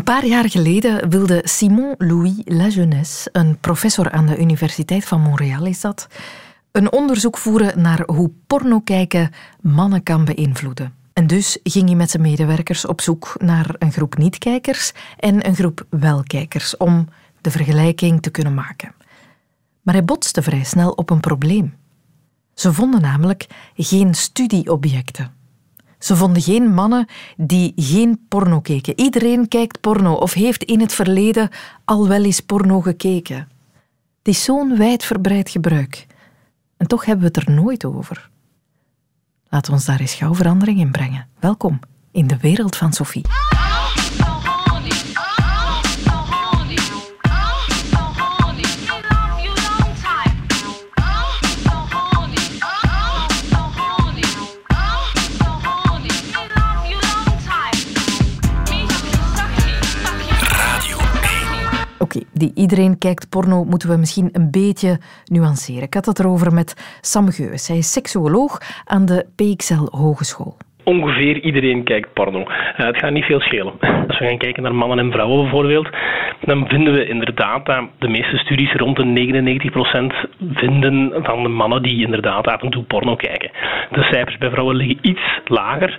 Een paar jaar geleden wilde Simon Louis Lajeunesse, een professor aan de Universiteit van Montréal is dat, een onderzoek voeren naar hoe porno kijken mannen kan beïnvloeden. En dus ging hij met zijn medewerkers op zoek naar een groep niet-kijkers en een groep welkijkers om de vergelijking te kunnen maken. Maar hij botste vrij snel op een probleem. Ze vonden namelijk geen studieobjecten. Ze vonden geen mannen die geen porno keken. Iedereen kijkt porno of heeft in het verleden al wel eens porno gekeken. Het is zo'n wijdverbreid gebruik. En toch hebben we het er nooit over. Laat ons daar eens gauw verandering in brengen. Welkom in de wereld van Sophie. Die iedereen kijkt porno moeten we misschien een beetje nuanceren. Ik had het erover met Sam Geus. Hij is seksuoloog aan de PXL Hogeschool ongeveer iedereen kijkt porno. Uh, het gaat niet veel schelen. Als we gaan kijken naar mannen en vrouwen bijvoorbeeld, dan vinden we inderdaad dat de meeste studies rond de 99% vinden van de mannen die inderdaad af en toe porno kijken. De cijfers bij vrouwen liggen iets lager.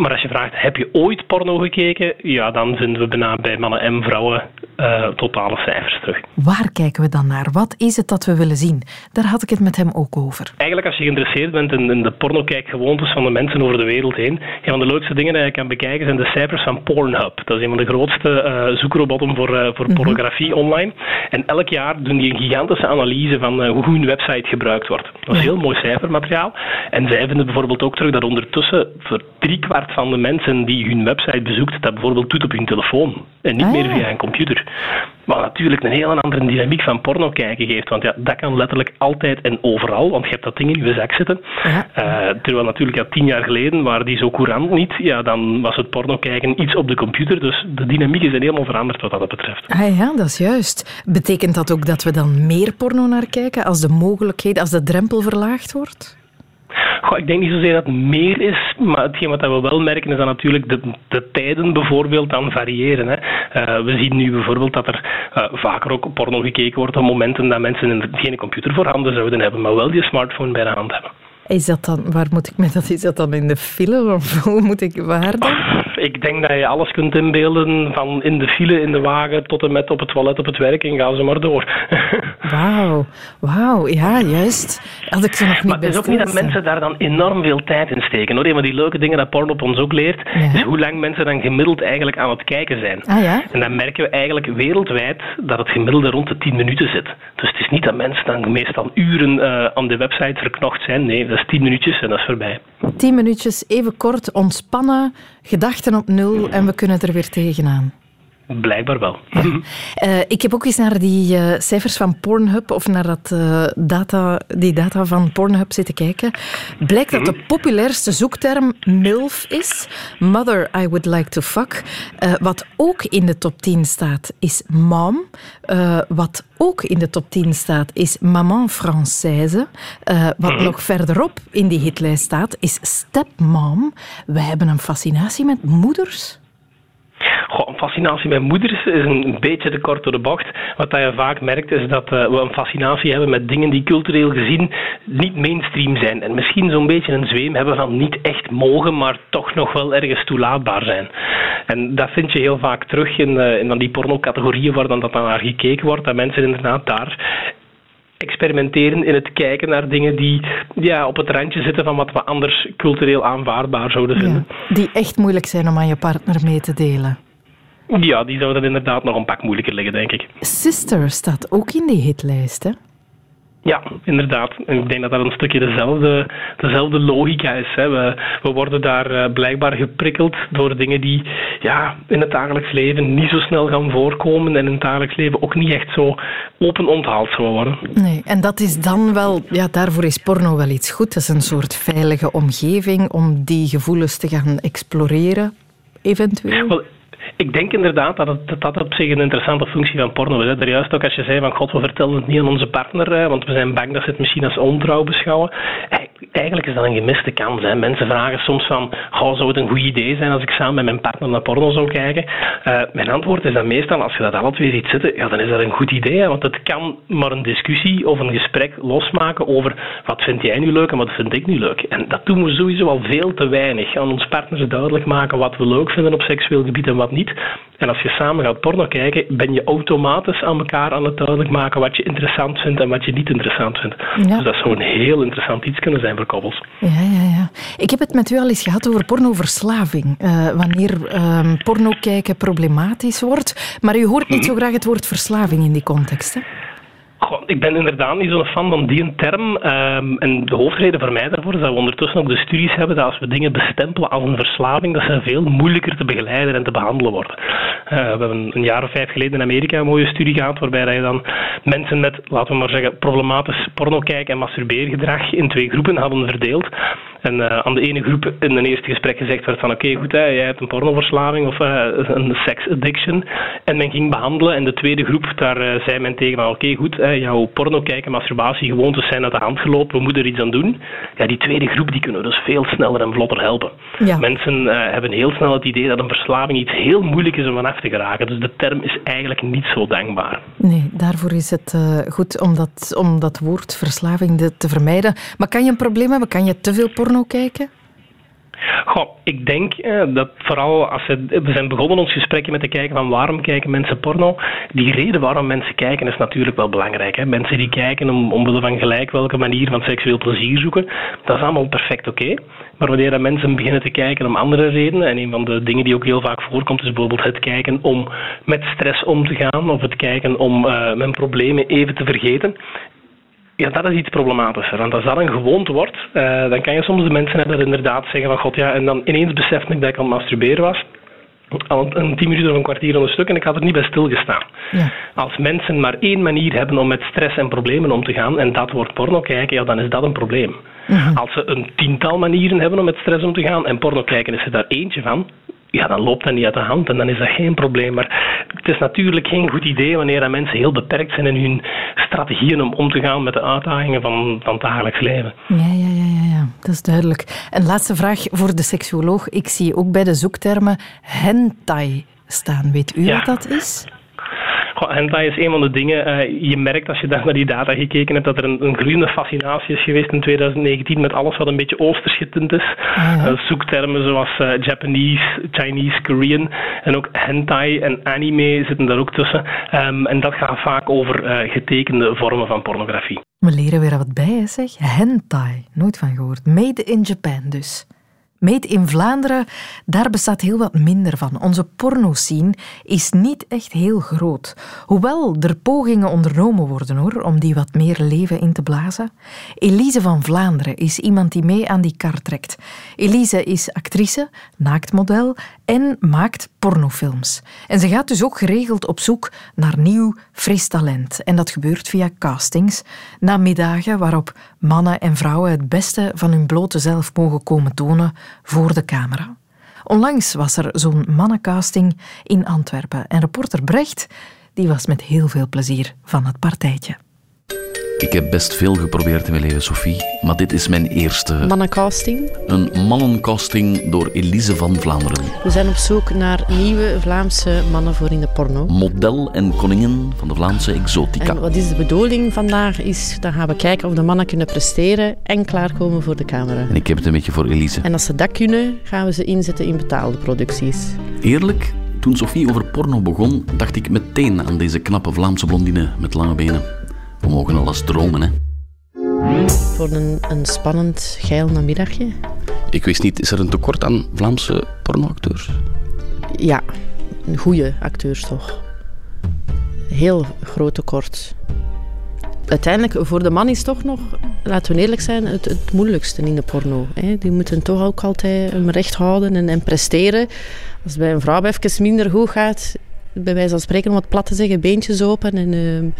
Maar als je vraagt, heb je ooit porno gekeken? Ja, dan vinden we bijna bij mannen en vrouwen uh, totale cijfers terug. Waar kijken we dan naar? Wat is het dat we willen zien? Daar had ik het met hem ook over. Eigenlijk als je geïnteresseerd bent in, in de pornokijkgewoontes van de mensen over de wereld heen, een van de leukste dingen die je kan bekijken zijn de cijfers van Pornhub. Dat is een van de grootste uh, zoekrobotten voor, uh, voor mhm. pornografie online. En elk jaar doen die een gigantische analyse van hoe hun website gebruikt wordt. Dat is heel mooi cijfermateriaal. En zij vinden bijvoorbeeld ook terug dat ondertussen voor driekwart van de mensen die hun website bezoekt, dat bijvoorbeeld doet op hun telefoon en niet meer ah. via een computer. Wat natuurlijk een heel andere dynamiek van porno kijken geeft. Want ja, dat kan letterlijk altijd en overal, want je hebt dat ding in je zak zitten. Ja. Uh, terwijl natuurlijk ja, tien jaar geleden waren die zo courant niet. Ja, dan was het porno kijken iets op de computer. Dus de dynamiek is helemaal veranderd wat dat betreft. Ah ja, dat is juist. Betekent dat ook dat we dan meer porno naar kijken als de mogelijkheid, als de drempel verlaagd wordt? Goh, ik denk niet zozeer dat het meer is, maar hetgeen wat we wel merken is dat natuurlijk de, de tijden bijvoorbeeld dan variëren. Hè. Uh, we zien nu bijvoorbeeld dat er uh, vaker ook porno gekeken wordt op momenten dat mensen geen computer voorhanden zouden hebben, maar wel die smartphone bij de hand hebben. Is dat dan, waar moet ik met dat? Is dat dan in de file of hoe moet ik waar dan? Ik denk dat je alles kunt inbeelden, van in de file, in de wagen, tot en met op het toilet, op het werk en ga ze maar door. Wauw, wauw, ja, juist. Had ik ze nog niet Maar het is ook niet dat mensen daar dan enorm veel tijd in steken. Hoor. Een van die leuke dingen dat porno op ons ook leert, is hoe lang mensen dan gemiddeld eigenlijk aan het kijken zijn. Ah, ja? En dan merken we eigenlijk wereldwijd dat het gemiddelde rond de 10 minuten zit. Dus het is niet dat mensen dan meestal uren uh, aan de website verknocht zijn. Nee, dat is 10 minuutjes en dat is voorbij. 10 minuutjes, even kort ontspannen, gedachten op nul en we kunnen er weer tegenaan. Blijkbaar wel. Uh, ik heb ook eens naar die uh, cijfers van Pornhub of naar dat, uh, data, die data van Pornhub zitten kijken. Blijkt dat de mhm. populairste zoekterm MILF is. Mother I would like to fuck. wat ook in de top 10 staat is mom. wat ook in de top 10 staat is maman française. wat mhm. nog verderop in die hitlijst staat is stepmom. Wij hebben een fascinatie met moeders. Goh, een fascinatie met moeders is een beetje te kort door de bocht. Wat je vaak merkt is dat uh, we een fascinatie hebben met dingen die cultureel gezien niet mainstream zijn. En misschien zo'n beetje een zweem hebben van niet echt mogen, maar toch nog wel ergens toelaatbaar zijn. En dat vind je heel vaak terug in, uh, in die pornocategorieën waar dan dat naar gekeken wordt. Dat mensen inderdaad daar experimenteren in het kijken naar dingen die ja, op het randje zitten van wat we anders cultureel aanvaardbaar zouden vinden. die echt moeilijk zijn om aan je partner mee te delen. Ja, die zouden inderdaad nog een pak moeilijker liggen, denk ik. Sister staat ook in die hitlijst, hè? Ja, inderdaad. En ik denk dat dat een stukje dezelfde, dezelfde logica is. Hè. We, we worden daar uh, blijkbaar geprikkeld door dingen die ja, in het dagelijks leven niet zo snel gaan voorkomen en in het dagelijks leven ook niet echt zo open onthaald zullen worden. Nee, en dat is dan wel, ja, daarvoor is porno wel iets goed. Dat is een soort veilige omgeving om die gevoelens te gaan exploreren, eventueel. Ik denk inderdaad dat, het, dat op zich een interessante functie van porno is. Hè. juist ook als je zei van god, we vertellen het niet aan onze partner, want we zijn bang dat ze het misschien als ontrouw beschouwen. eigenlijk is dat een gemiste kans. Hè. Mensen vragen soms van, zou het een goed idee zijn als ik samen met mijn partner naar porno zou kijken? Uh, mijn antwoord is dan meestal, als je dat alle twee ziet zitten, ja, dan is dat een goed idee. Want het kan maar een discussie of een gesprek losmaken over wat vind jij nu leuk en wat vind ik nu leuk. En dat doen we sowieso al veel te weinig. Aan ons partners duidelijk maken wat we leuk vinden op seksueel gebied en wat niet. En als je samen gaat porno kijken, ben je automatisch aan elkaar aan het duidelijk maken wat je interessant vindt en wat je niet interessant vindt. Dus dat zou een heel interessant iets kunnen zijn voor koppels. Ja, ja, ja. Ik heb het met u al eens gehad over pornoverslaving. Uh, wanneer uh, porno kijken problematisch wordt. Maar u hoort niet zo graag het woord verslaving in die context. Hè? Ik ben inderdaad niet zo'n fan van die term. Um, en de hoofdreden voor mij daarvoor is dat we ondertussen ook de studies hebben dat als we dingen bestempelen als een verslaving, dat ze veel moeilijker te begeleiden en te behandelen worden. Uh, we hebben een jaar of vijf geleden in Amerika een mooie studie gehad waarbij je dan mensen met, laten we maar zeggen, problematisch pornokijk- en masturbeergedrag in twee groepen hadden verdeeld. En uh, aan de ene groep in een eerste gesprek gezegd werd van oké, goed, hè, jij hebt een pornoverslaving of uh, een sex addiction. En men ging behandelen. En de tweede groep, daar uh, zei men tegen van oké, goed, hè, jouw porno kijken, masturbatiegewoontes zijn uit de hand gelopen, we moeten er iets aan doen. Ja, die tweede groep die kunnen we dus veel sneller en vlotter helpen. Ja. Mensen hebben heel snel het idee dat een verslaving iets heel moeilijk is om vanaf te geraken. Dus de term is eigenlijk niet zo dankbaar. Nee, daarvoor is het goed om dat, om dat woord verslaving te vermijden. Maar kan je een probleem hebben? Kan je te veel porno kijken? Goh, ik denk eh, dat vooral als we, zijn begonnen ons gesprekje met te kijken van waarom kijken mensen porno. Die reden waarom mensen kijken is natuurlijk wel belangrijk. Hè. Mensen die kijken om, omwille van gelijk welke manier van seksueel plezier zoeken, dat is allemaal perfect oké. Maar wanneer mensen beginnen te kijken om andere redenen, en een van de dingen die ook heel vaak voorkomt, is bijvoorbeeld het kijken om met stress om te gaan, of het kijken om uh, mijn problemen even te vergeten, ja, dat is iets problematischer. Want als dat een gewoonte wordt, uh, dan kan je soms de mensen hebben dat inderdaad zeggen van god ja, en dan ineens besefte ik dat ik aan het masturberen was. Al een tien minuten of een kwartier aan een stuk en ik had er niet bij stilgestaan. Ja. Als mensen maar één manier hebben om met stress en problemen om te gaan, en dat wordt porno kijken, ja, dan is dat een probleem. Als ze een tiental manieren hebben om met stress om te gaan en porno kijken is er daar eentje van, ja, dan loopt dat niet uit de hand en dan is dat geen probleem. Maar het is natuurlijk geen goed idee wanneer mensen heel beperkt zijn in hun strategieën om om te gaan met de uitdagingen van, van het dagelijks leven. Ja, ja, ja, ja, ja, dat is duidelijk. En laatste vraag voor de seksuoloog. Ik zie ook bij de zoektermen hentai staan. Weet u wat dat is? Hentai is een van de dingen. Uh, je merkt als je daar naar die data gekeken hebt dat er een, een groeiende fascinatie is geweest in 2019 met alles wat een beetje oosters getint is. Ah, uh, zoektermen zoals uh, Japanese, Chinese, Korean en ook hentai en anime zitten daar ook tussen. Um, en dat gaat vaak over getekende vormen van pornografie. We leren weer wat bij, zeg. Hentai. Nooit van gehoord. Made in Japan dus. Meet in Vlaanderen, daar bestaat heel wat minder van. Onze pornoscene is niet echt heel groot. Hoewel er pogingen ondernomen worden hoor, om die wat meer leven in te blazen. Elise van Vlaanderen is iemand die mee aan die kar trekt. Elise is actrice, naaktmodel en maakt pornofilms. En ze gaat dus ook geregeld op zoek naar nieuw, fris talent. En dat gebeurt via castings, na middagen waarop mannen en vrouwen het beste van hun blote zelf mogen komen tonen voor de camera. Onlangs was er zo'n mannencasting in Antwerpen en reporter Brecht die was met heel veel plezier van het partijtje. Ik heb best veel geprobeerd in mijn leven, Sophie, maar dit is mijn eerste... Mannencasting? Een mannencasting door Elise van Vlaanderen. We zijn op zoek naar nieuwe Vlaamse mannen voor in de porno. Model en koningin van de Vlaamse exotica. En wat is de bedoeling vandaag? Is, dan gaan we kijken of de mannen kunnen presteren en klaarkomen voor de camera. En ik heb het een beetje voor Elise. En als ze dat kunnen, gaan we ze inzetten in betaalde producties. Eerlijk, toen Sophie over porno begon, dacht ik meteen aan deze knappe Vlaamse blondine met lange benen. We mogen alles dromen, hè. Voor een, een spannend, geil namiddagje. Ik wist niet, is er een tekort aan Vlaamse pornoacteurs? Ja, goede acteurs toch. Heel groot tekort. Uiteindelijk, voor de man is toch nog, laten we eerlijk zijn, het, het moeilijkste in de porno. Hè. Die moeten toch ook altijd hem recht houden en, en presteren. Als het bij een vrouw even minder goed gaat, bij wijze van spreken om het plat te zeggen, beentjes open en... Uh,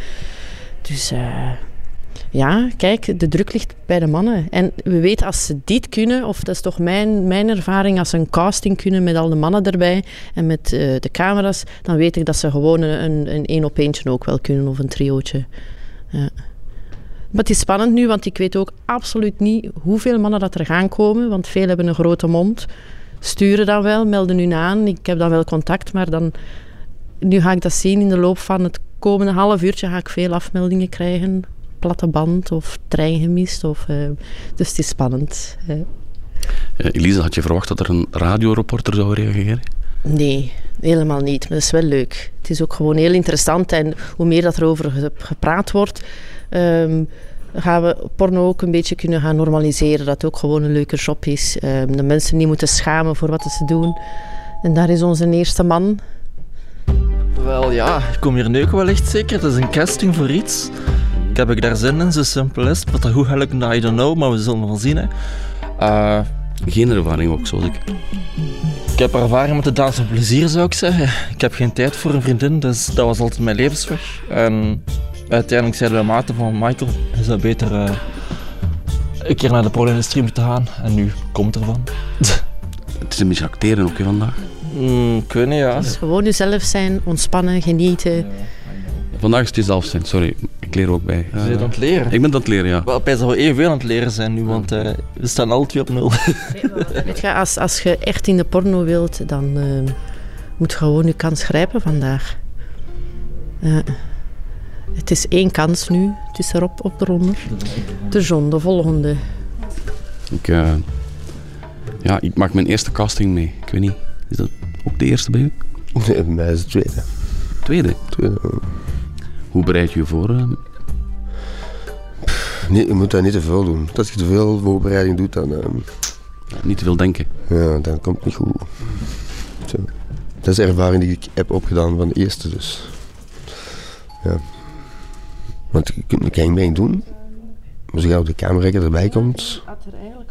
dus uh, ja, kijk, de druk ligt bij de mannen. En we weten als ze dit kunnen, of dat is toch mijn, mijn ervaring, als ze een casting kunnen met al de mannen erbij en met uh, de camera's, dan weet ik dat ze gewoon een, een één op eentje ook wel kunnen of een triootje. Maar het is spannend nu, want ik weet ook absoluut niet hoeveel mannen dat er gaan komen. Want veel hebben een grote mond. Sturen dan wel, melden hun aan. Ik heb dan wel contact, maar dan... Nu ga ik dat zien in de loop van het komende half uurtje ga ik veel afmeldingen krijgen. Platte band of trein gemist. Of, uh, dus het is spannend. Uh. Elise, had je verwacht dat er een radioreporter zou reageren? Nee, helemaal niet. Maar dat is wel leuk. Het is ook gewoon heel interessant. En hoe meer dat er over gepraat wordt, um, gaan we porno ook een beetje kunnen gaan normaliseren. Dat het ook gewoon een leuke job is. Um, de mensen niet moeten schamen voor wat ze doen. En daar is onze eerste man. Wel ja, ik kom hier neuken wel echt zeker. Het is een casting voor iets. Ik heb ik daar zin in, zo simpel is Wat dat goed gaat lukken, I don't know, maar we zullen wel zien. Hè. Uh, geen ervaring ook, zoals ik. Ik heb ervaring met de dans van plezier, zou ik zeggen. Ik heb geen tijd voor een vriendin, dus dat was altijd mijn levensweg. En uiteindelijk zeiden we maten van Michael, is dat beter uh, een keer naar de porno-industrie moeten gaan. En nu komt ervan. Het is een beetje acteren ook vandaag. Mm, ik weet niet, ja. Het is gewoon jezelf zijn, ontspannen, genieten. Vandaag is het jezelf zijn, sorry. Ik leer ook bij. Je bent aan het leren? Ik ben aan het leren, ja. Wel, dat we evenveel aan het leren zijn nu, want uh, we staan al twee op nul. Weet je, als, als je echt in de porno wilt, dan uh, moet je gewoon je kans grijpen vandaag. Uh, het is één kans nu. Het is erop, op eronder. De John, de volgende. Ik, ja, ik maak mijn eerste casting mee. Ik weet niet, is dat ook de eerste bij u? Nee, bij mij is het tweede. Tweede? Tweede. Hoe bereid je je voor? Uh? Nee, je moet daar niet te veel doen. Als je te veel voorbereiding doet, dan... Uh, niet te veel denken? Ja, dan komt het niet goed. Zo. Dat is de ervaring die ik heb opgedaan van de eerste, dus... Ja. Want je kunt een klein beetje doen, maar als de camera erbij komt,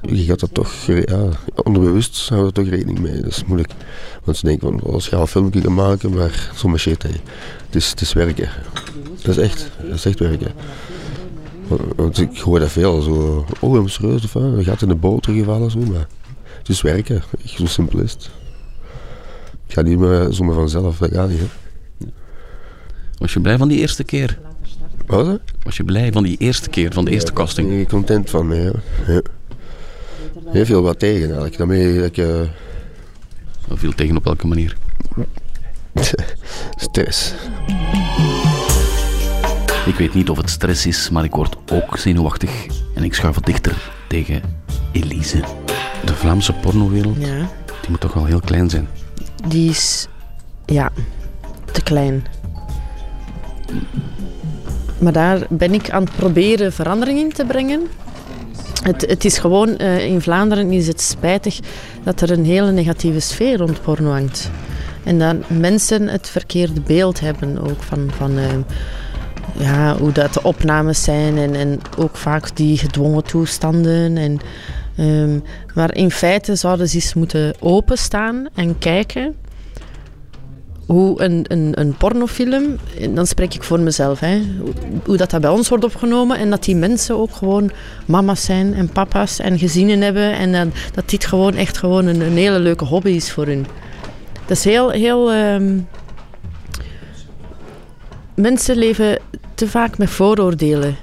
je gaat dat toch, ja, onderbewust houden we er toch rekening mee. Dat is moeilijk. Want ze denken van, als je een filmpje kan maken, maar zonder shit, hey. Het, is, het is werken. Dat is echt, dat is echt werken. Want ik hoor dat veel, zo, oh, hem serieus, of je gaat in de boter gevallen, zo, maar het is werken. Echt, zo simpel is het. Het gaat niet meer zomaar vanzelf, dat gaat niet. Hè. Was je blij van die eerste keer? Wat? Was je blij van die eerste keer, van de eerste casting? Ik ben content van, ja. ja. Heel veel wat tegen eigenlijk. Daarmee dat ik... Uh... Veel tegen op welke manier? Stress. Ik weet niet of het stress is, maar ik word ook zenuwachtig. En ik schuif wat dichter tegen Elise. De Vlaamse pornowereld, ja. die moet toch wel heel klein zijn? Die is, ja, te klein. Maar daar ben ik aan het proberen verandering in te brengen. Het, het is gewoon, uh, in Vlaanderen is het spijtig dat er een hele negatieve sfeer rond porno hangt. En dat mensen het verkeerde beeld hebben ook van, van uh, ja, hoe dat de opnames zijn en, en ook vaak die gedwongen toestanden. En, um, maar in feite zouden ze eens moeten openstaan en kijken hoe een, een, een pornofilm, dan spreek ik voor mezelf, hè, hoe dat, dat bij ons wordt opgenomen en dat die mensen ook gewoon mama's zijn en papa's en gezinnen hebben en dat, dat dit gewoon echt gewoon een, hele leuke hobby is voor hun. Dat is heel, heel... Um, mensen leven te vaak met vooroordelen.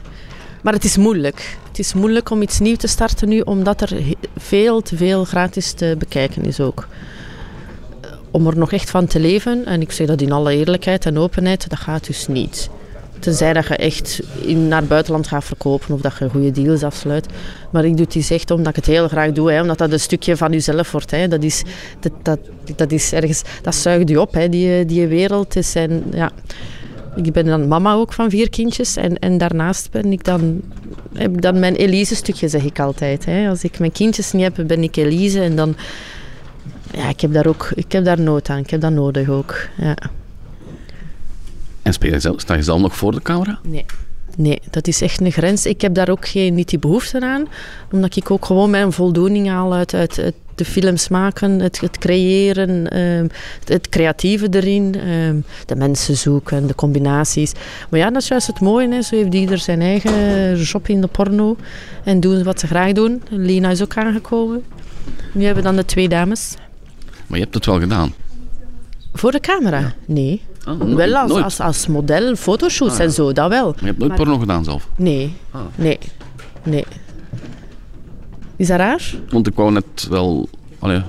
Maar het is moeilijk. Het is moeilijk om iets nieuws te starten nu, omdat er veel te veel gratis te bekijken is ook om er nog echt van te leven, en ik zeg dat in alle eerlijkheid en openheid, dat gaat dus niet. Tenzij dat je echt naar het buitenland gaat verkopen of dat je goede deals afsluit. Maar ik doe het echt omdat ik het heel graag doe. Hè, omdat dat een stukje van jezelf wordt. Hè. Dat, is, dat, dat, dat is ergens... Dat zuigt je op, hè, die, die wereld. Is ja. Ik ben dan mama ook van vier kindjes. En, en daarnaast ben ik dan, heb ik dan mijn Elise-stukje, zeg ik altijd. Hè. Als ik mijn kindjes niet heb, ben ik Elise. En dan ja, ik heb daar ook ik heb daar nood aan. Ik heb dat nodig ook. Ja. En speel je zelf, sta je zelf nog voor de camera? Nee. Nee, dat is echt een grens. Ik heb daar ook geen, niet die behoefte aan. Omdat ik ook gewoon mijn voldoening haal uit, uit, de films maken, het, het creëren, ehm, het, creatieve erin, ehm, de mensen zoeken, de combinaties. Maar ja, dat is juist het mooie. Hè. Zo heeft ieder zijn eigen job in de porno en doen wat ze graag doen. Lina is ook aangekomen. Nu hebben we dan de twee dames. Maar je hebt het wel gedaan. Voor de camera? Nee. Oh, wel als, als, als, model, fotoshoots ah, en zo, dat wel. je hebt nooit porno gedaan zelf? Nee, ah. nee, nee. Is dat raar? Want ik wou net wel allee,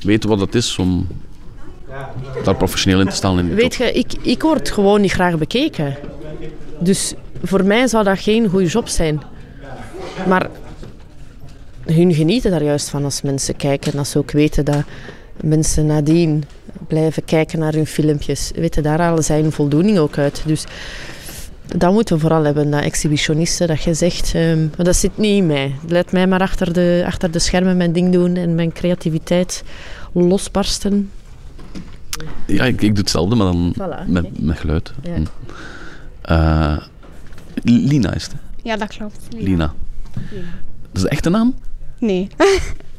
weten wat het is om daar professioneel in te staan. In Weet je, ik, ik word gewoon niet graag bekeken. Dus voor mij zou dat geen goede job zijn. Maar hun genieten daar juist van als mensen kijken. Als ze ook weten dat mensen nadien blijven kijken naar hun filmpjes. Weten, daar halen zij hun voldoening ook uit. Dus dat moeten we vooral hebben, dat exhibitionisten, dat je zegt. Um, maar dat zit niet in mij. Laat mij maar achter de, achter de schermen mijn ding doen en mijn creativiteit losbarsten. Ja, ik, ik doe hetzelfde, maar dan met, met geluid. Ja. Hm. Uh, Lina is het. Ja, dat klopt. Lina. Lina. Dat is de echte naam? Nee.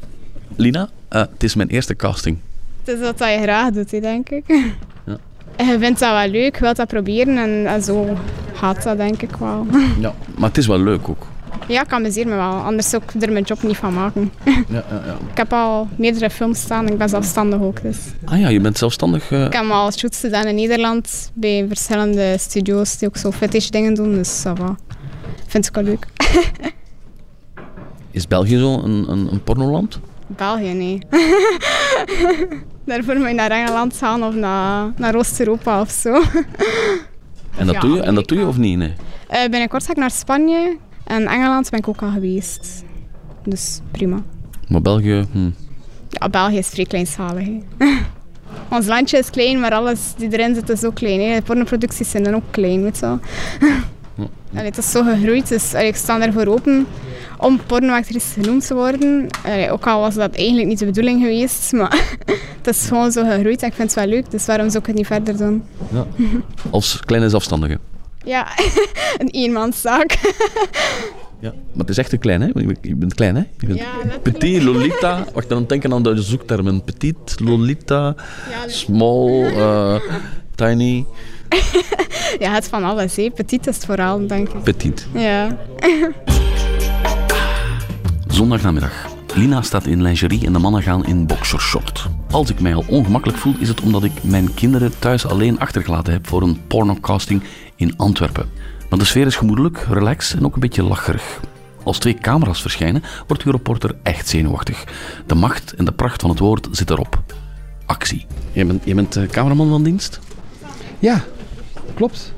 Lina, uh, het is mijn eerste casting. Het is wat je graag doet, denk ik. Ja. Je vindt dat wel leuk, je wilt dat proberen en, en, zo gaat dat denk ik wel. Ja, maar het is wel leuk ook. Ja, ik amuseer me wel. Anders zou ik er mijn job niet van maken. Ja, ja, ja. Ik heb al meerdere films staan. Ik ben zelfstandig ook. Dus. Ah ja, je bent zelfstandig? Uh... Ik heb al shoots gedaan in Nederland. Bij verschillende studio's die ook zo fetish dingen doen. Dus dat vind ik wel leuk. Is België zo een, een, een pornoland? België, nee. Daarvoor moet je naar Engeland gaan of naar, naar Oost-Europa of zo. En dat, doe je, en dat doe je of niet? Nee? Uh, binnenkort ga ik naar Spanje en Engeland ben ik ook al geweest. Dus prima. Maar België? Hm. Ja, België is vrij kleinschalig. Ons landje is klein, maar alles die erin zit is zo klein. Hè. De pornoproducties zijn dan ook klein, weet je Allee, het is zo gegroeid, dus allee, ik sta ervoor open om pornoactrice genoemd te worden. ook al was dat eigenlijk niet de bedoeling geweest, maar het is gewoon zo gegroeid en ik vind het wel leuk, dus waarom zou ik het niet verder doen? Ja. Als kleine zelfstandige? Ja, een eenmanszaak. Ja, maar het is echt een klein, hè? Je bent klein, hè? Je bent ja, petit, Lolita. Wacht, dan denken aan de zoektermen. Petit, Lolita, small, uh, tiny. ja, het van alles, hè. Petit is het vooral, denk ik. Petit. Ja. Zondagnamiddag. Lina staat in lingerie en de mannen gaan in boxershort. Als ik mij al ongemakkelijk voel, is het omdat ik mijn kinderen thuis alleen achtergelaten heb voor een pornocasting in Antwerpen. Maar de sfeer is gemoedelijk, relaxed en ook een beetje lacherig. Als twee camera's verschijnen, wordt uw reporter echt zenuwachtig. De macht en de pracht van het woord zit erop. Actie. Je bent, je bent uh, cameraman van dienst? Ja, klopt.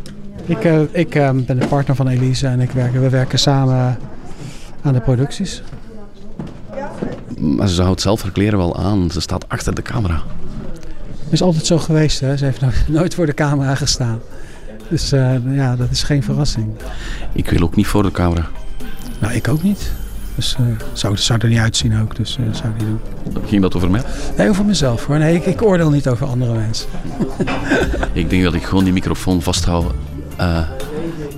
Ik, uh, ik uh, ben de partner van Elise en ik werk, we werken samen aan de producties. Maar ze houdt zelf haar kleren wel aan. Ze staat achter de camera. Dat is altijd zo geweest. Hè? Ze heeft nooit voor de camera gestaan. Dus uh, ja, dat is geen verrassing. Ik wil ook niet voor de camera. Nou, ik ook niet. Dus uh, zou, zou er niet uitzien ook, dus uh, zou niet doen. Ging dat over mij? Nee, over mezelf hoor. Nee, ik, ik oordeel niet over andere mensen. ik denk dat ik gewoon die microfoon vasthoud uh,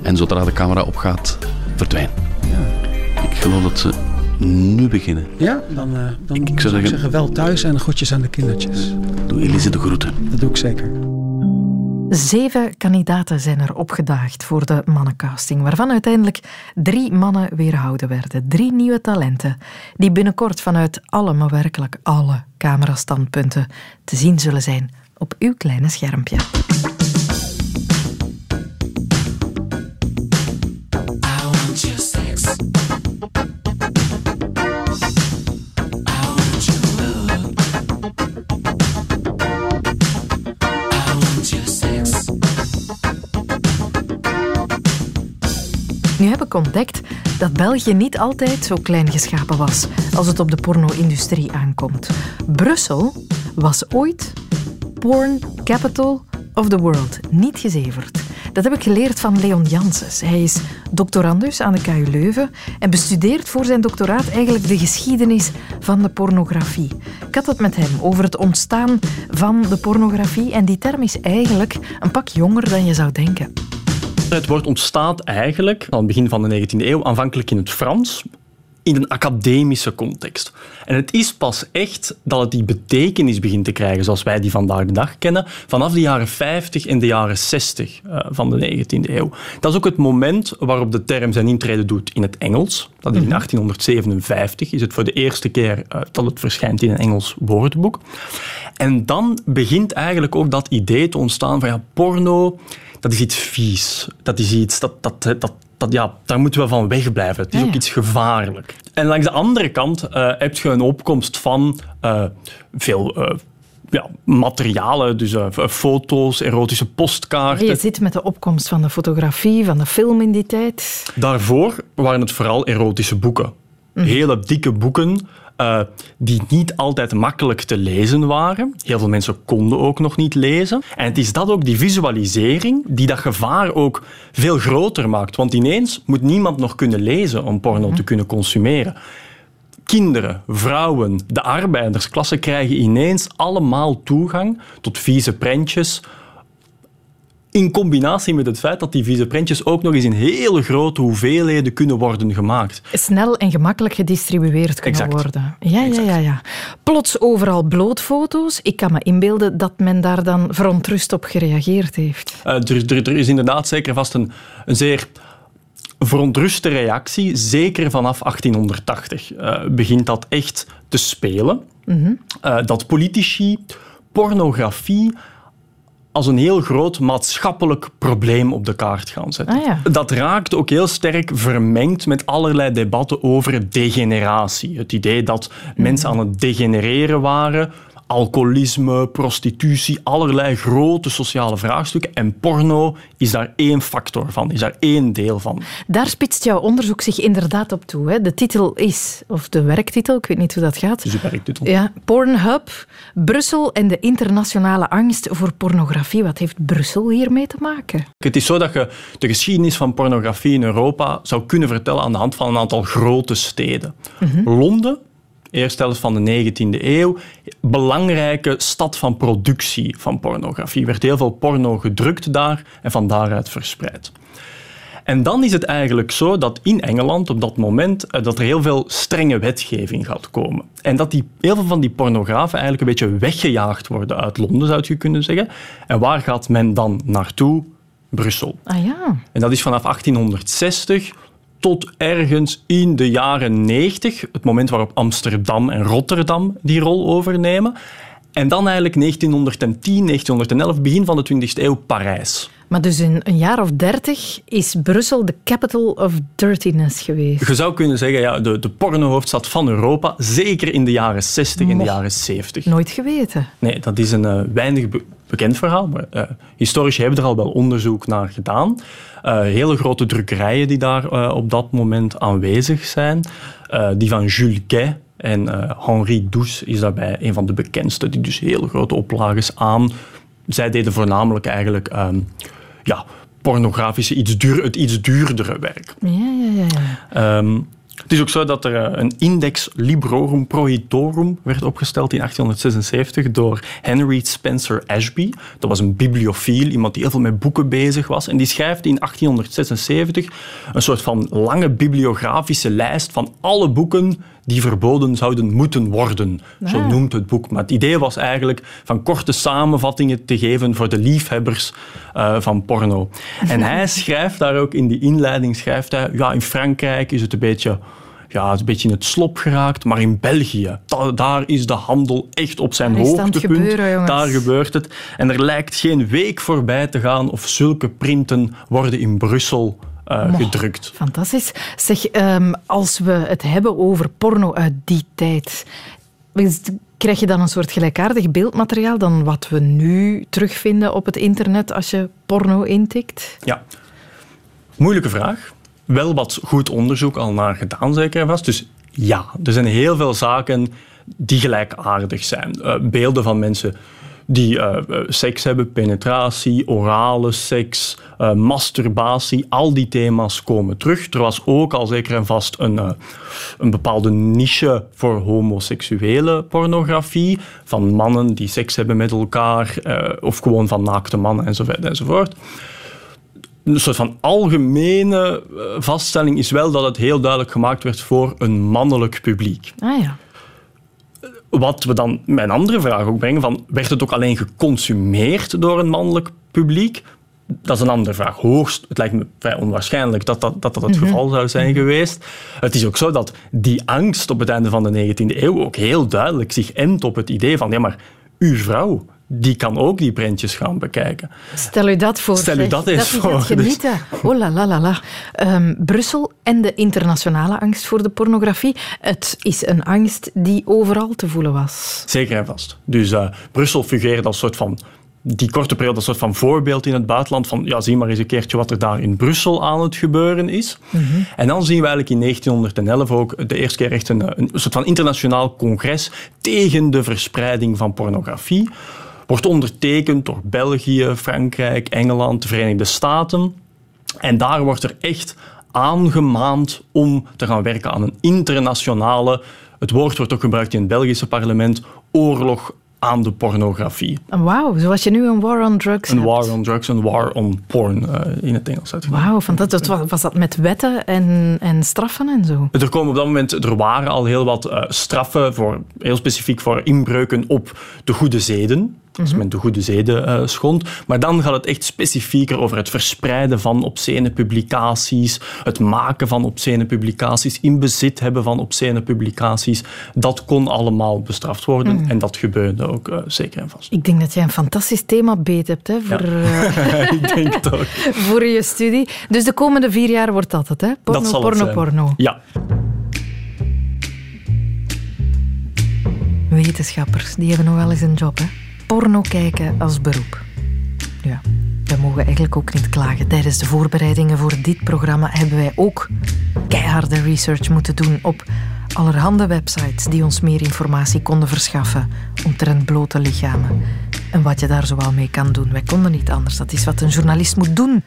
en zodra de camera opgaat, verdwijn. Ja. Ik geloof dat ze nu beginnen. Ja, dan, dan ik, ik zou zeggen, zeggen wel thuis en groetjes aan de kindertjes. Doe Elise de groeten. Dat doe ik zeker. Zeven kandidaten zijn er opgedaagd voor de mannencasting, waarvan uiteindelijk drie mannen weerhouden werden. Drie nieuwe talenten, die binnenkort vanuit alle, maar werkelijk alle camerastandpunten te zien zullen zijn op uw kleine schermpje. Ontdekt dat België niet altijd zo klein geschapen was als het op de porno-industrie aankomt. Brussel was ooit Porn Capital of the World, niet gezeverd. Dat heb ik geleerd van Leon Janssens. Hij is doctorandus aan de KU Leuven en bestudeert voor zijn doctoraat eigenlijk de geschiedenis van de pornografie. Ik had het met hem over het ontstaan van de pornografie en die term is eigenlijk een pak jonger dan je zou denken. Het woord ontstaat eigenlijk aan het begin van de 19e eeuw, aanvankelijk in het Frans, in een academische context. En het is pas echt dat het die betekenis begint te krijgen zoals wij die vandaag de dag kennen, vanaf de jaren 50 en de jaren 60 uh, van de 19e eeuw. Dat is ook het moment waarop de term zijn intrede doet in het Engels. Dat is in 1857, is het voor de eerste keer uh, dat het verschijnt in een Engels woordenboek. En dan begint eigenlijk ook dat idee te ontstaan van ja, porno, dat is iets vies. Dat is iets dat, dat, dat, dat, ja, daar moeten we van wegblijven. Het is ook iets gevaarlijk. En langs de andere kant uh, heb je een opkomst van uh, veel uh, ja, materialen, dus foto's, erotische postkaarten. Je zit met de opkomst van de fotografie, van de film in die tijd. Daarvoor waren het vooral erotische boeken. Mm. Hele dikke boeken uh, die niet altijd makkelijk te lezen waren. Heel veel mensen konden ook nog niet lezen. En het is dat ook, die visualisering, die dat gevaar ook veel groter maakt. Want ineens moet niemand nog kunnen lezen om porno te kunnen consumeren. Kinderen, vrouwen, de arbeidersklasse krijgen ineens allemaal toegang tot vieze prentjes, in combinatie met het feit dat die vieze prentjes ook nog eens in hele grote hoeveelheden kunnen worden gemaakt. Snel en gemakkelijk gedistribueerd kunnen exact. worden. Ja, ja, ja, ja. Plots overal blootfoto's. Ik kan me inbeelden dat men daar dan verontrust op gereageerd heeft. Uh, er, er, er, is inderdaad zeker vast een, een zeer verontruste reactie. Zeker vanaf 1880 uh, begint dat echt te spelen. Mm -hmm. uh, dat politici pornografie als een heel groot maatschappelijk probleem op de kaart gaan zetten. Ah, ja. Dat raakt ook heel sterk vermengd met allerlei debatten over degeneratie. Het idee dat mm. mensen aan het degenereren waren, alcoholisme, prostitutie, allerlei grote sociale vraagstukken. En porno is daar één factor van, is daar één deel van. Daar spitst jouw onderzoek zich inderdaad op toe. Hè? De titel is, of de werktitel, ik weet niet hoe dat gaat. Is de werktitel. Ja, Pornhub, Brussel en de internationale angst voor pornografie. Wat heeft Brussel hiermee te maken? Het is zo dat je de geschiedenis van pornografie in Europa zou kunnen vertellen aan de hand van een aantal grote steden. Mm -hmm. Londen, eerste helft van de 19e eeuw, belangrijke stad van productie van pornografie. Er werd heel veel porno gedrukt daar en van daaruit verspreid. En dan is het eigenlijk zo dat in Engeland op dat moment dat er heel veel strenge wetgeving gaat komen. En dat die, heel veel van die pornografen eigenlijk een beetje weggejaagd worden uit Londen, zou je kunnen zeggen. En waar gaat men dan naartoe? Brussel. Ah ja. En dat is vanaf 1860 tot ergens in de jaren 90, het moment waarop Amsterdam en Rotterdam die rol overnemen. En dan eigenlijk 1910, 1911, begin van de 20e eeuw, Parijs. Maar dus in een jaar of dertig is Brussel de capital of dirtiness geweest. Je zou kunnen zeggen, ja, de, de pornohoofdstad van Europa, zeker in de jaren 60 en de jaren 70. Nooit geweten. Nee, dat is een uh, weinig be bekend verhaal, maar uh, historici hebben er al wel onderzoek naar gedaan. Uh, hele grote drukkerijen die daar uh, op dat moment aanwezig zijn. Die van Jules Gay en Henri Douce is daarbij een van de bekendste, die dus hele grote oplages aan. Zij deden voornamelijk eigenlijk um, ja, pornografische, iets duur, het iets duurdere werk. Ja, ja, ja. Um, het is ook zo dat er een index Librorum Prohitorum werd opgesteld in 1876 door Henry Spencer Ashby. Dat was een bibliofiel, iemand die heel veel met boeken bezig was. En die schrijft in 1876 een soort van lange bibliografische lijst van alle boeken die verboden zouden moeten worden. Ja. Zo noemt het boek. Maar het idee was eigenlijk van korte samenvattingen te geven voor de liefhebbers uh, van porno. En hij schrijft daar ook in die inleiding, schrijft hij, ja, in Frankrijk is het een beetje ja, is een beetje in het slop geraakt. Maar in België, da daar is de handel echt op zijn hoogtepunt. Gebeuren, daar gebeurt het. En er lijkt geen week voorbij te gaan of zulke printen worden in Brussel uh, Mo, gedrukt. Fantastisch. Zeg, um, als we het hebben over porno uit die tijd, krijg je dan een soort gelijkaardig beeldmateriaal dan wat we nu terugvinden op het internet als je porno intikt? Ja. Moeilijke vraag. Wel wat goed onderzoek al naar gedaan, zeker vast. Dus ja, er zijn heel veel zaken die gelijkaardig zijn. Uh, beelden van mensen die uh, seks hebben, penetratie, orale seks, uh, masturbatie, al die thema's komen terug. Er was ook al zeker en vast een, een bepaalde niche voor homoseksuele pornografie, van mannen die seks hebben met elkaar, of gewoon van naakte mannen enzovoort. enzovoort. een soort van algemene eh, vaststelling is wel dat het heel duidelijk gemaakt werd voor een mannelijk publiek. Ah ja. Wat we dan met een andere vraag ook brengen, van, werd het ook alleen geconsumeerd door een mannelijk publiek? Dat is een andere vraag. Hoogst, het lijkt me vrij onwaarschijnlijk dat dat, dat, dat het geval zou zijn geweest. Het is ook zo dat die angst op het einde van de 19e eeuw ook heel duidelijk zich endt op het idee van ja, maar uw vrouw, die kan ook die prentjes gaan bekijken. Stel u dat voor. Stel u dat eens voor. gaat genieten. Oh la la la la. Ehm, Brussel en de internationale angst voor de pornografie. Het is een angst die overal te voelen was. Zeker en vast. Dus eh, Brussel fungeert als soort van die korte periode als soort van voorbeeld in het buitenland van ja, zie maar eens een keertje wat er daar in Brussel aan het gebeuren is. En dan zien we eigenlijk in 1911 ook de eerste keer echt een, een soort van internationaal congres tegen de verspreiding van pornografie. Wordt ondertekend door België, Frankrijk, Engeland, de Verenigde Staten. En daar wordt er echt aangemaand om te gaan werken aan een internationale, het woord wordt ook gebruikt in het Belgische parlement, oorlog aan de pornografie. Wauw, zoals je nu een war on drugs Een hebt. war on drugs, een war on porn eh, in het Engels uitgedrukt. Wauw, fantastisch. Was, was dat met wetten en, en straffen en zo? Er komen op dat moment, er waren al heel wat eh, straffen, voor, heel specifiek voor inbreuken op de goede zeden. Als men de goede zeden eh, schond. Maar dan gaat het echt specifieker over het verspreiden van obscene publicaties, het maken van obscene publicaties, in bezit hebben van obscene publicaties. Dat kon allemaal bestraft worden en dat gebeurde ook eh, zeker en vast. Ik denk dat jij een fantastisch thema beet hebt hè, voor, eh, Ik denk het ook. voor je studie. Dus de komende vier jaar wordt dat het, hè? Porno, dat zal het porno, porno. Ja. Wetenschappers, die hebben nog wel eens een job, hè? Porno kijken als beroep. Ja, we mogen eigenlijk ook niet klagen. Tijdens de voorbereidingen voor dit programma hebben wij ook keiharde research moeten doen op allerhande websites die ons meer informatie konden verschaffen omtrent blote lichamen. En wat je daar zoal mee kan doen. Wij konden niet anders. Dat is wat een journalist moet doen.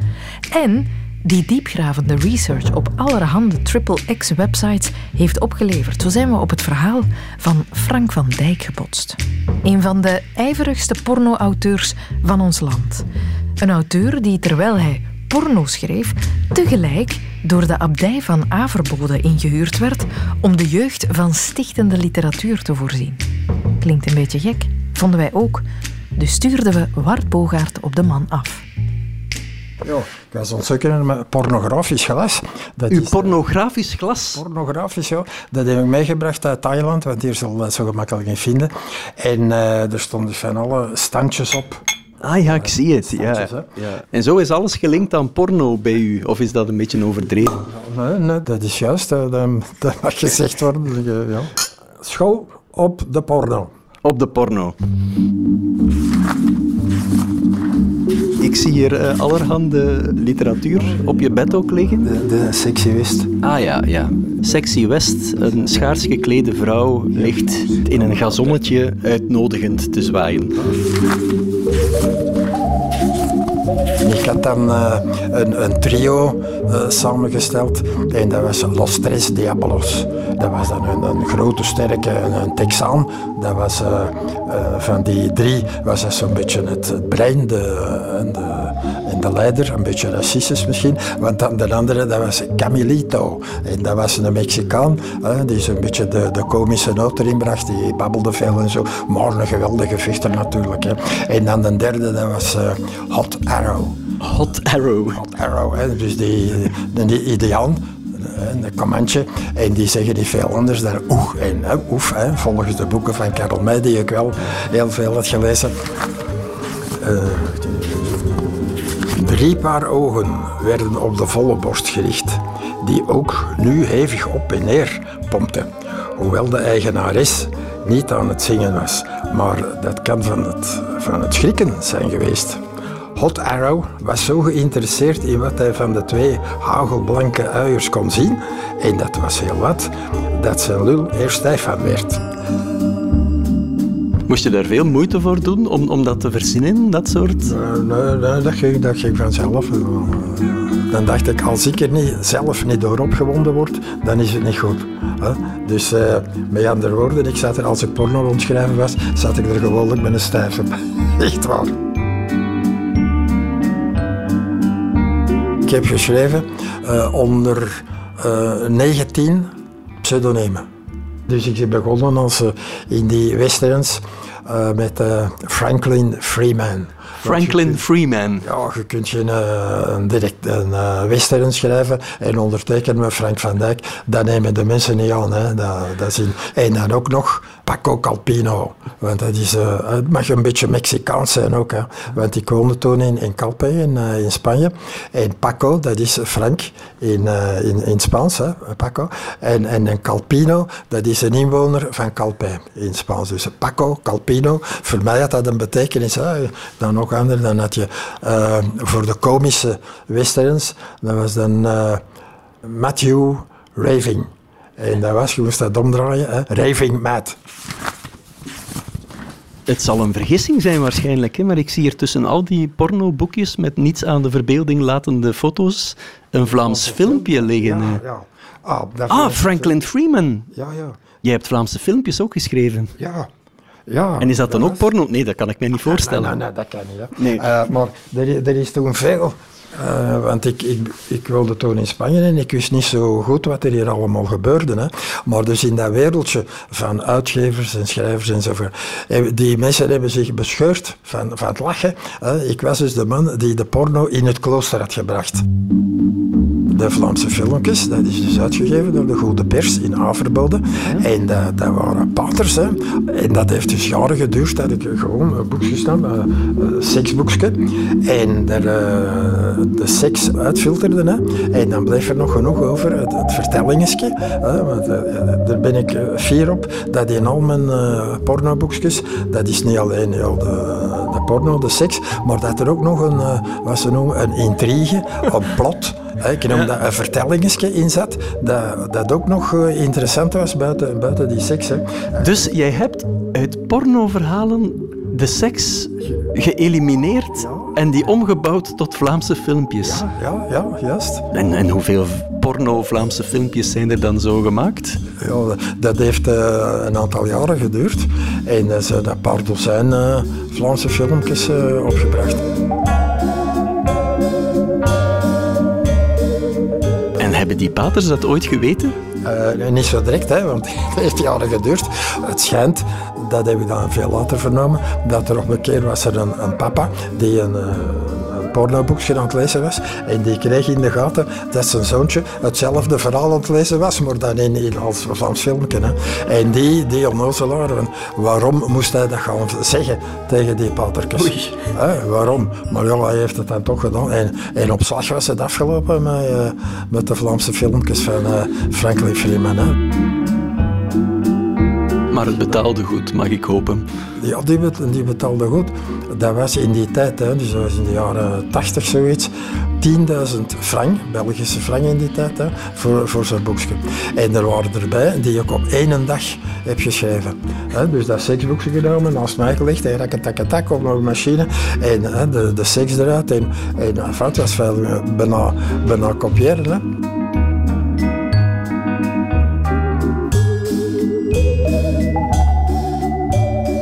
En die diepgravende research op allerhande triple-X-websites heeft opgeleverd. Zo zijn we op het verhaal van Frank van Dijk gebotst. Een van de ijverigste porno-auteurs van ons land. Een auteur die, terwijl hij porno schreef, tegelijk door de abdij van Averbode ingehuurd werd om de jeugd van stichtende literatuur te voorzien. Klinkt een beetje gek, vonden wij ook. Dus stuurden we Wart Bogaert op de man af. Ja, ik was ontzettend met pornografisch glas. Dat Uw is, pornografisch glas? pornografisch, ja. Dat heb ik meegebracht uit Thailand, want hier zal dat zo gemakkelijk niet vinden. En eh, er stonden van alle standjes op. Ah ja, ik zie het. Ja. En zo is alles gelinkt aan porno bij u? Of is dat een beetje overdreven? Nee, nee, dat is juist. Dat, dat, dat mag gezegd worden. Eh, ja. School op de porno. Op de porno. Ik zie hier eh, allerhande literatuur op je bed ook liggen. De, de sexy west. Ah ja, ja. Sexy West, een schaars geklede vrouw, ligt in een gazonnetje uitnodigend te zwaaien. Had dan eh, een, een trio eh, samengesteld en dat was Los Tres Diabolos. Dat was dan een, een grote, sterke, een, Texaan. Dat was, eh, van die drie was dat zo'n beetje het, brein de, en de leider, een beetje racistisch misschien. Want dan de andere, dat was Camilito. En dat was een Mexicaan, hè, die zo'n beetje de, de komische noot erin bracht. Die babbelde veel en zo. Maar een geweldige vechter natuurlijk. Hè. En dan de derde, dat was eh, Hot Arrow. Hot Arrow. Hot Arrow, hè. dus die, die, die Ideaan, een commandje, en die zeggen niet veel anders dan oeh en hè, oef, hè, volgens de boeken van Karel May, die ik wel heel veel had gelezen. Eh, drie paar ogen werden op de volle borst gericht, die ook nu hevig op en neer pompten, hoewel de eigenares niet aan het zingen was, maar dat kan van het, van het schrikken zijn geweest. Hot Arrow was zo geïnteresseerd in wat hij van de twee hagelblanke uiers kon zien, en dat was heel wat, dat zijn lul er stijf van werd. Moest je daar veel moeite voor doen om, om dat te verzinnen, dat soort? Eh, nee, dat, ging, dat ging vanzelf. Eh, Dan dacht ik, als ik er niet, zelf niet door opgewonden word, dan is het niet goed. Dus eh, met andere woorden, ik zat er, als ik porno rondschrijven was, zat ik er gewoonlijk met een stijf op. Echt waar. ik heb geschreven onder uh, 19 pseudoniemen. Dus ik ben begonnen als, in die westerns met Franklin Freeman. Franklin Freeman. Ja, je kunt je een, een, direct, een uh, western schrijven en ondertekenen met Frank van Dijk. Dat nemen de mensen niet aan. Hè. Dat, dat is en dan ook nog Paco Calpino. Want dat is, uh, het mag een beetje Mexicaans zijn ook. Hè. Want ik woonde toen in, in Calpe in, in Spanje. En Paco, dat is Frank in, in, in Spaans, hè, Paco. En, en een Calpino, dat is een inwoner van Calpe in Spaans. Dus Paco, Calpino, voor mij had dat een betekenis. Hè. Dan nog anders, dan had je voor de komische westerns, dat was dan Matthew Raving. En dat was, je moest dat omdraaien, hè? Raving Mad. Het zal een vergissing zijn waarschijnlijk, hè? maar ik zie hier tussen al die pornoboekjes met niets aan de verbeelding latende foto's een Vlaams filmpje liggen. Ja, ja. Ah, ah Franklin Freeman. Ja, ja. Jij hebt Vlaamse filmpjes ook geschreven. Ja. Ja, en is dat dan ook porno? Nee, dat kan ik me niet voorstellen. Nee, nee, dat kan niet. Nee. Uh, maar er, er, is toen veel uh, want ik, ik, ik wilde toen in Spanje en ik wist niet zo goed wat er hier allemaal gebeurde. Hè. Maar dus in dat wereldje van uitgevers en schrijvers enzovoort. Eh, die mensen hebben zich bescheurd van, van het lachen. Hè. Ik was dus de man die de porno in het klooster had gebracht de Vlaamse filmpjes. Dat is dus uitgegeven door de Goede Pers in Averbode. En dat, dat waren paters. Hè. En dat heeft dus jaren geduurd dat ik gewoon een boekje staan, een, een seksboekje. En daar uh, de seks uitfilterde. Hè. En dan bleef er nog genoeg over, het, het vertellingetje. Want, uh, daar ben ik fier op, dat in al mijn uh, pornoboekjes, dat is niet alleen ja, de, de porno, de seks, maar dat er ook nog een, wat ze noemen, een intrigue, een plot ik noem dat een vertellingetje in zat, dat, dat ook nog eh, interessant was buiten, buiten die seks. Hè. Dus jij hebt uit pornoverhalen de seks geëlimineerd en die omgebouwd tot Vlaamse filmpjes. Ja, ja, ja juist. En, en hoeveel porno-Vlaamse filmpjes zijn er dan zo gemaakt? Ja, dat heeft uh, een aantal jaren geduurd. En er zijn een paar dozijn uh, Vlaamse filmpjes uh, opgebracht. Hebben die paters dat ooit geweten? Uh, niet zo direct, hè, want het heeft jaren geduurd. Het schijnt, dat hebben we dan veel later vernomen, dat er op een keer was er een, een papa die een, uh, pornoboekje aan het lezen was. En die kreeg in de gaten dat zijn zoontje hetzelfde verhaal aan het lezen was, maar dan in, in als Vlaams filmpje. Hè. En die, die onnozelaar, waarom moest hij dat gaan zeggen tegen die patertjes? waarom? Maar ja, hij heeft het dan toch gedaan. En, en op slag was het afgelopen met, uh, met de Vlaamse filmpjes van uh, Franklin Freeman. Hè. Maar het betaalde goed, mag ik hopen. Ja, die, betaalde goed. Dat was in die tijd, hè, dus dat was in de jaren 80 zoiets, 10.000 frank, Belgische frank in die tijd, hè, voor, voor zo'n boekje. En er waren erbij die ik op één dag heb geschreven. Hè, dus dat seksboekje genomen, naast mij gelegd, en tak, tak, tak, op een machine. En hè, de, de seks eruit. En, en was veel eh, bijna, bijna kopiëren. Hè.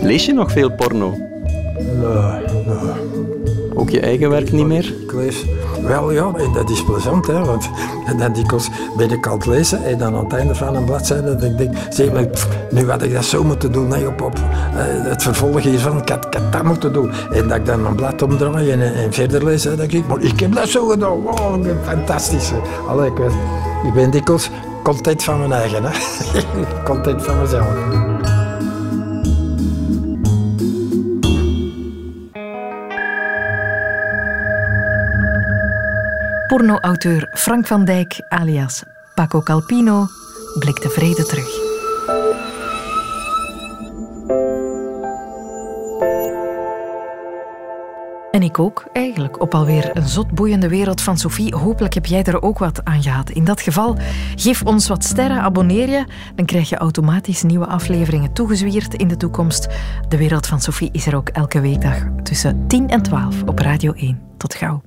Lees je nog veel porno? Nee, nee. Ook je eigen werk niet meer? Ik lees wel, ja, en dat is plezant, hè, want dan dikwijls ben ik aan het lezen en dan aan het einde van een bladzijde dat ik denk, zeg maar, nu had ik dat zo moeten doen, nee, op, op uh, het vervolg hiervan, ik had, ik had dat moeten doen. En dat ik dan mijn blad omdraai en, en verder lees, dan denk ik, maar ik heb dat zo gedaan, wow, fantastisch. Allee, ik, ik ben dikwijls content van mijn eigen, hè. content van mezelf. Porno-auteur Frank van Dijk, alias Paco Calpino, blikt tevreden terug. En ik ook, eigenlijk, op alweer een zot boeiende wereld van Sophie. Hopelijk heb jij er ook wat aan gehad. In dat geval, geef ons wat sterren, abonneer je. Dan krijg je automatisch nieuwe afleveringen toegezwierd in de toekomst. De wereld van Sophie is er ook elke weekdag tussen 10 en 12 op Radio 1. Tot gauw.